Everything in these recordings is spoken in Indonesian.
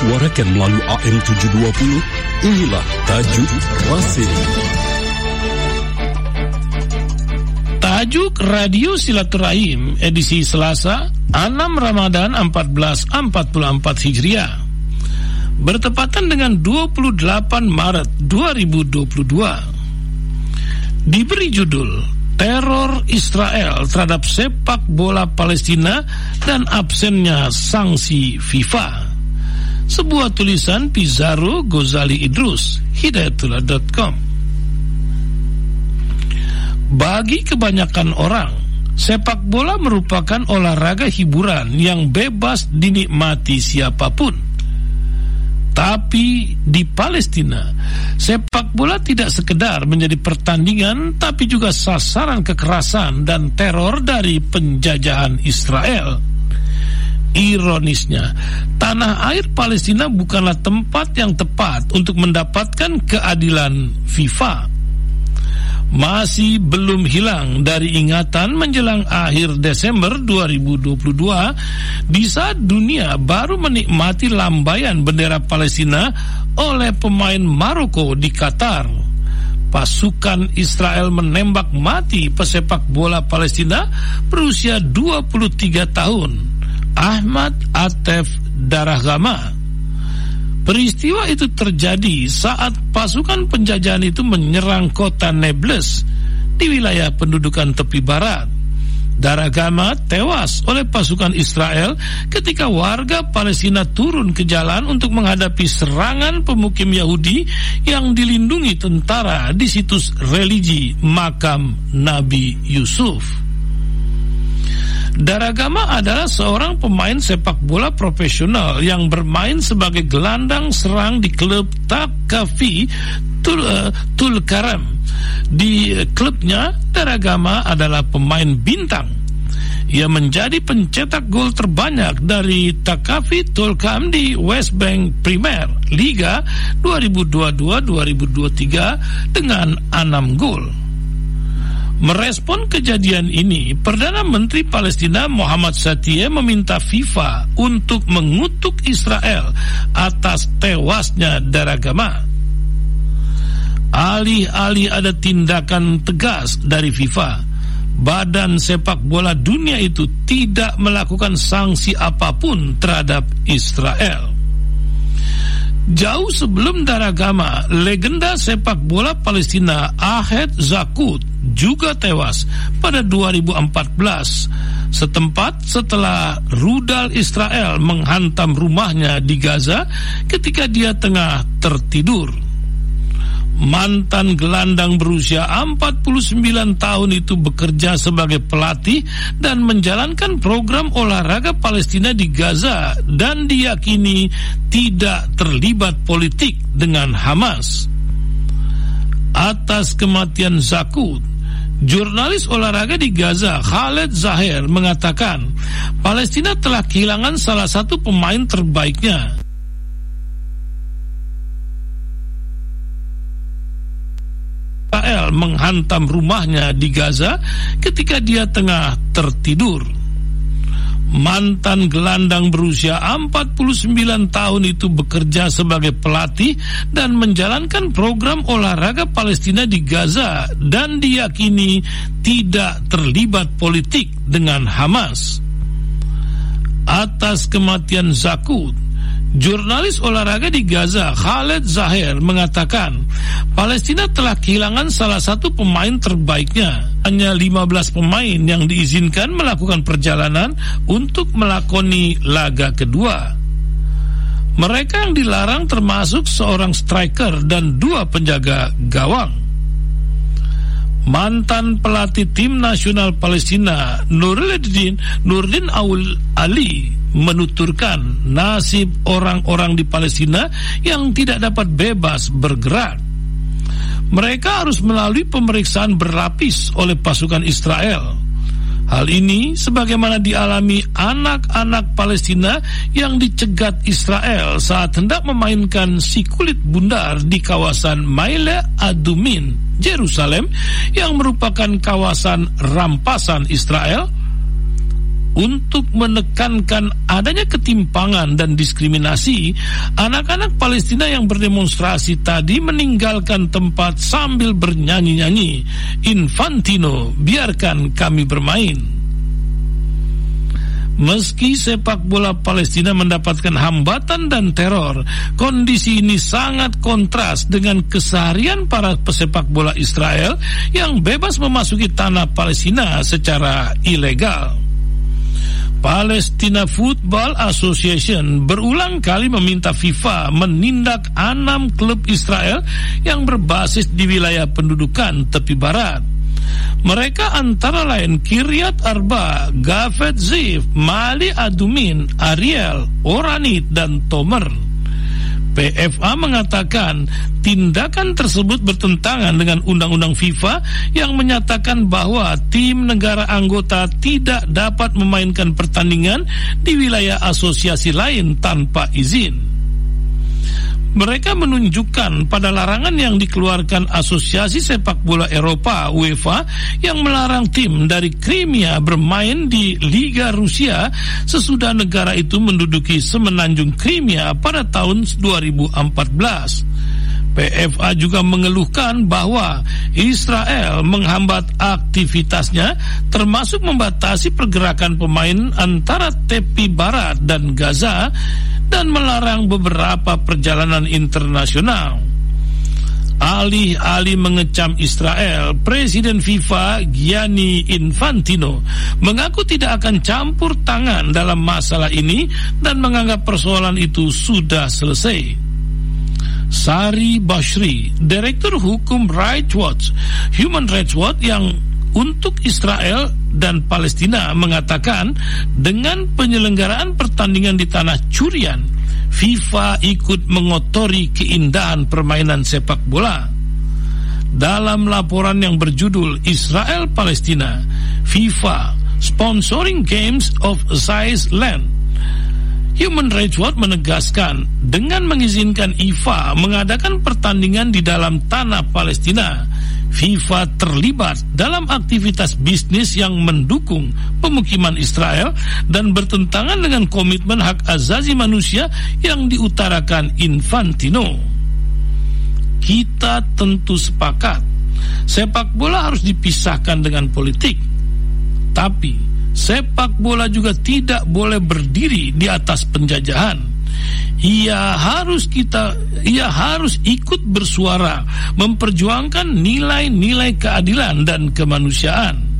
disuarakan melalui AM 720, inilah Tajuk Rasim. Tajuk Radio Silaturahim edisi Selasa 6 Ramadan 1444 Hijriah bertepatan dengan 28 Maret 2022 diberi judul teror Israel terhadap sepak bola Palestina dan absennya sanksi FIFA. Sebuah tulisan Pizarro Gozali Idrus, hidayatullah.com. Bagi kebanyakan orang, sepak bola merupakan olahraga hiburan yang bebas dinikmati siapa pun. Tapi di Palestina, sepak bola tidak sekedar menjadi pertandingan, tapi juga sasaran kekerasan dan teror dari penjajahan Israel. Ironisnya, tanah air Palestina bukanlah tempat yang tepat untuk mendapatkan keadilan FIFA masih belum hilang dari ingatan menjelang akhir Desember 2022 di saat dunia baru menikmati lambaian bendera Palestina oleh pemain Maroko di Qatar. Pasukan Israel menembak mati pesepak bola Palestina berusia 23 tahun, Ahmad Atef Darahgama Peristiwa itu terjadi saat pasukan penjajahan itu menyerang kota Nablus di wilayah pendudukan tepi barat. Daragama tewas oleh pasukan Israel ketika warga Palestina turun ke jalan untuk menghadapi serangan pemukim Yahudi yang dilindungi tentara di situs religi makam Nabi Yusuf. Daragama adalah seorang pemain sepak bola profesional yang bermain sebagai gelandang serang di klub Takafi Tul, uh, Tulkaram. Di klubnya, Daragama adalah pemain bintang. Ia menjadi pencetak gol terbanyak dari Takafi Tulkam di West Bank Premier Liga 2022-2023 dengan 6 gol. Merespon kejadian ini, Perdana Menteri Palestina Muhammad Satye meminta FIFA untuk mengutuk Israel atas tewasnya Daragama. Alih-alih ada tindakan tegas dari FIFA, badan sepak bola dunia itu tidak melakukan sanksi apa pun terhadap Israel. Jauh sebelum Daragama, legenda sepak bola Palestina Ahed Zakut juga tewas pada 2014 setempat setelah rudal Israel menghantam rumahnya di Gaza ketika dia tengah tertidur. Mantan gelandang berusia 49 tahun itu bekerja sebagai pelatih dan menjalankan program olahraga Palestina di Gaza dan diyakini tidak terlibat politik dengan Hamas. Atas kematian Zakut, Jurnalis olahraga di Gaza, Khaled Zahir, mengatakan Palestina telah kehilangan salah satu pemain terbaiknya. Israel menghantam rumahnya di Gaza ketika dia tengah tertidur. Mantan gelandang berusia 49 tahun itu bekerja sebagai pelatih dan menjalankan program olahraga Palestina di Gaza dan diyakini tidak terlibat politik dengan Hamas. Atas kematian Zakut, jurnalis olahraga di Gaza Khaled Zahir mengatakan Palestina telah kehilangan salah satu pemain terbaiknya hanya 15 pemain yang diizinkan melakukan perjalanan untuk melakoni laga kedua. Mereka yang dilarang termasuk seorang striker dan dua penjaga gawang. Mantan pelatih tim nasional Palestina Nuruddin Nurdin Aul Ali menuturkan nasib orang-orang di Palestina yang tidak dapat bebas bergerak mereka harus melalui pemeriksaan berlapis oleh pasukan Israel. Hal ini sebagaimana dialami anak-anak Palestina yang dicegat Israel saat hendak memainkan si kulit bundar di kawasan Maile Adumin, Jerusalem yang merupakan kawasan rampasan Israel untuk menekankan adanya ketimpangan dan diskriminasi, anak-anak Palestina yang berdemonstrasi tadi meninggalkan tempat sambil bernyanyi-nyanyi. Infantino, biarkan kami bermain. Meski sepak bola Palestina mendapatkan hambatan dan teror, kondisi ini sangat kontras dengan keseharian para pesepak bola Israel yang bebas memasuki tanah Palestina secara ilegal. Palestina Football Association berulang kali meminta FIFA menindak enam klub Israel yang berbasis di wilayah pendudukan tepi barat. Mereka antara lain Kiryat Arba, Gafet Ziv, Mali Adumin, Ariel, Oranit, dan Tomer. PFA mengatakan tindakan tersebut bertentangan dengan undang-undang FIFA yang menyatakan bahwa tim negara anggota tidak dapat memainkan pertandingan di wilayah asosiasi lain tanpa izin. Mereka menunjukkan pada larangan yang dikeluarkan Asosiasi Sepak Bola Eropa UEFA yang melarang tim dari Crimea bermain di Liga Rusia sesudah negara itu menduduki semenanjung Crimea pada tahun 2014. PFA juga mengeluhkan bahwa Israel menghambat aktivitasnya termasuk membatasi pergerakan pemain antara tepi barat dan Gaza dan melarang beberapa perjalanan internasional. Alih-alih mengecam Israel, Presiden FIFA Gianni Infantino mengaku tidak akan campur tangan dalam masalah ini dan menganggap persoalan itu sudah selesai. Sari Bashri, Direktur Hukum Rights Watch, Human Rights Watch yang untuk Israel dan Palestina mengatakan dengan penyelenggaraan pertandingan di tanah curian, FIFA ikut mengotori keindahan permainan sepak bola. Dalam laporan yang berjudul Israel Palestina, FIFA sponsoring games of size land Human Rights Watch menegaskan dengan mengizinkan IFA mengadakan pertandingan di dalam tanah Palestina, FIFA terlibat dalam aktivitas bisnis yang mendukung pemukiman Israel dan bertentangan dengan komitmen hak azazi manusia yang diutarakan Infantino. Kita tentu sepakat sepak bola harus dipisahkan dengan politik. Tapi sepak bola juga tidak boleh berdiri di atas penjajahan. Ia harus kita ia harus ikut bersuara memperjuangkan nilai-nilai keadilan dan kemanusiaan.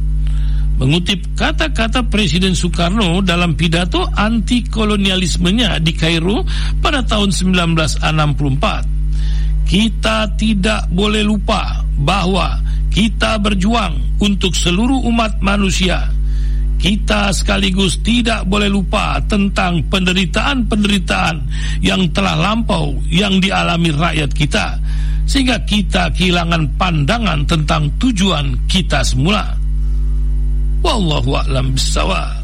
Mengutip kata-kata Presiden Soekarno dalam pidato anti kolonialismenya di Kairo pada tahun 1964. Kita tidak boleh lupa bahwa kita berjuang untuk seluruh umat manusia kita sekaligus tidak boleh lupa tentang penderitaan-penderitaan yang telah lampau yang dialami rakyat kita sehingga kita kehilangan pandangan tentang tujuan kita semula. Wallahu a'lam bishawab.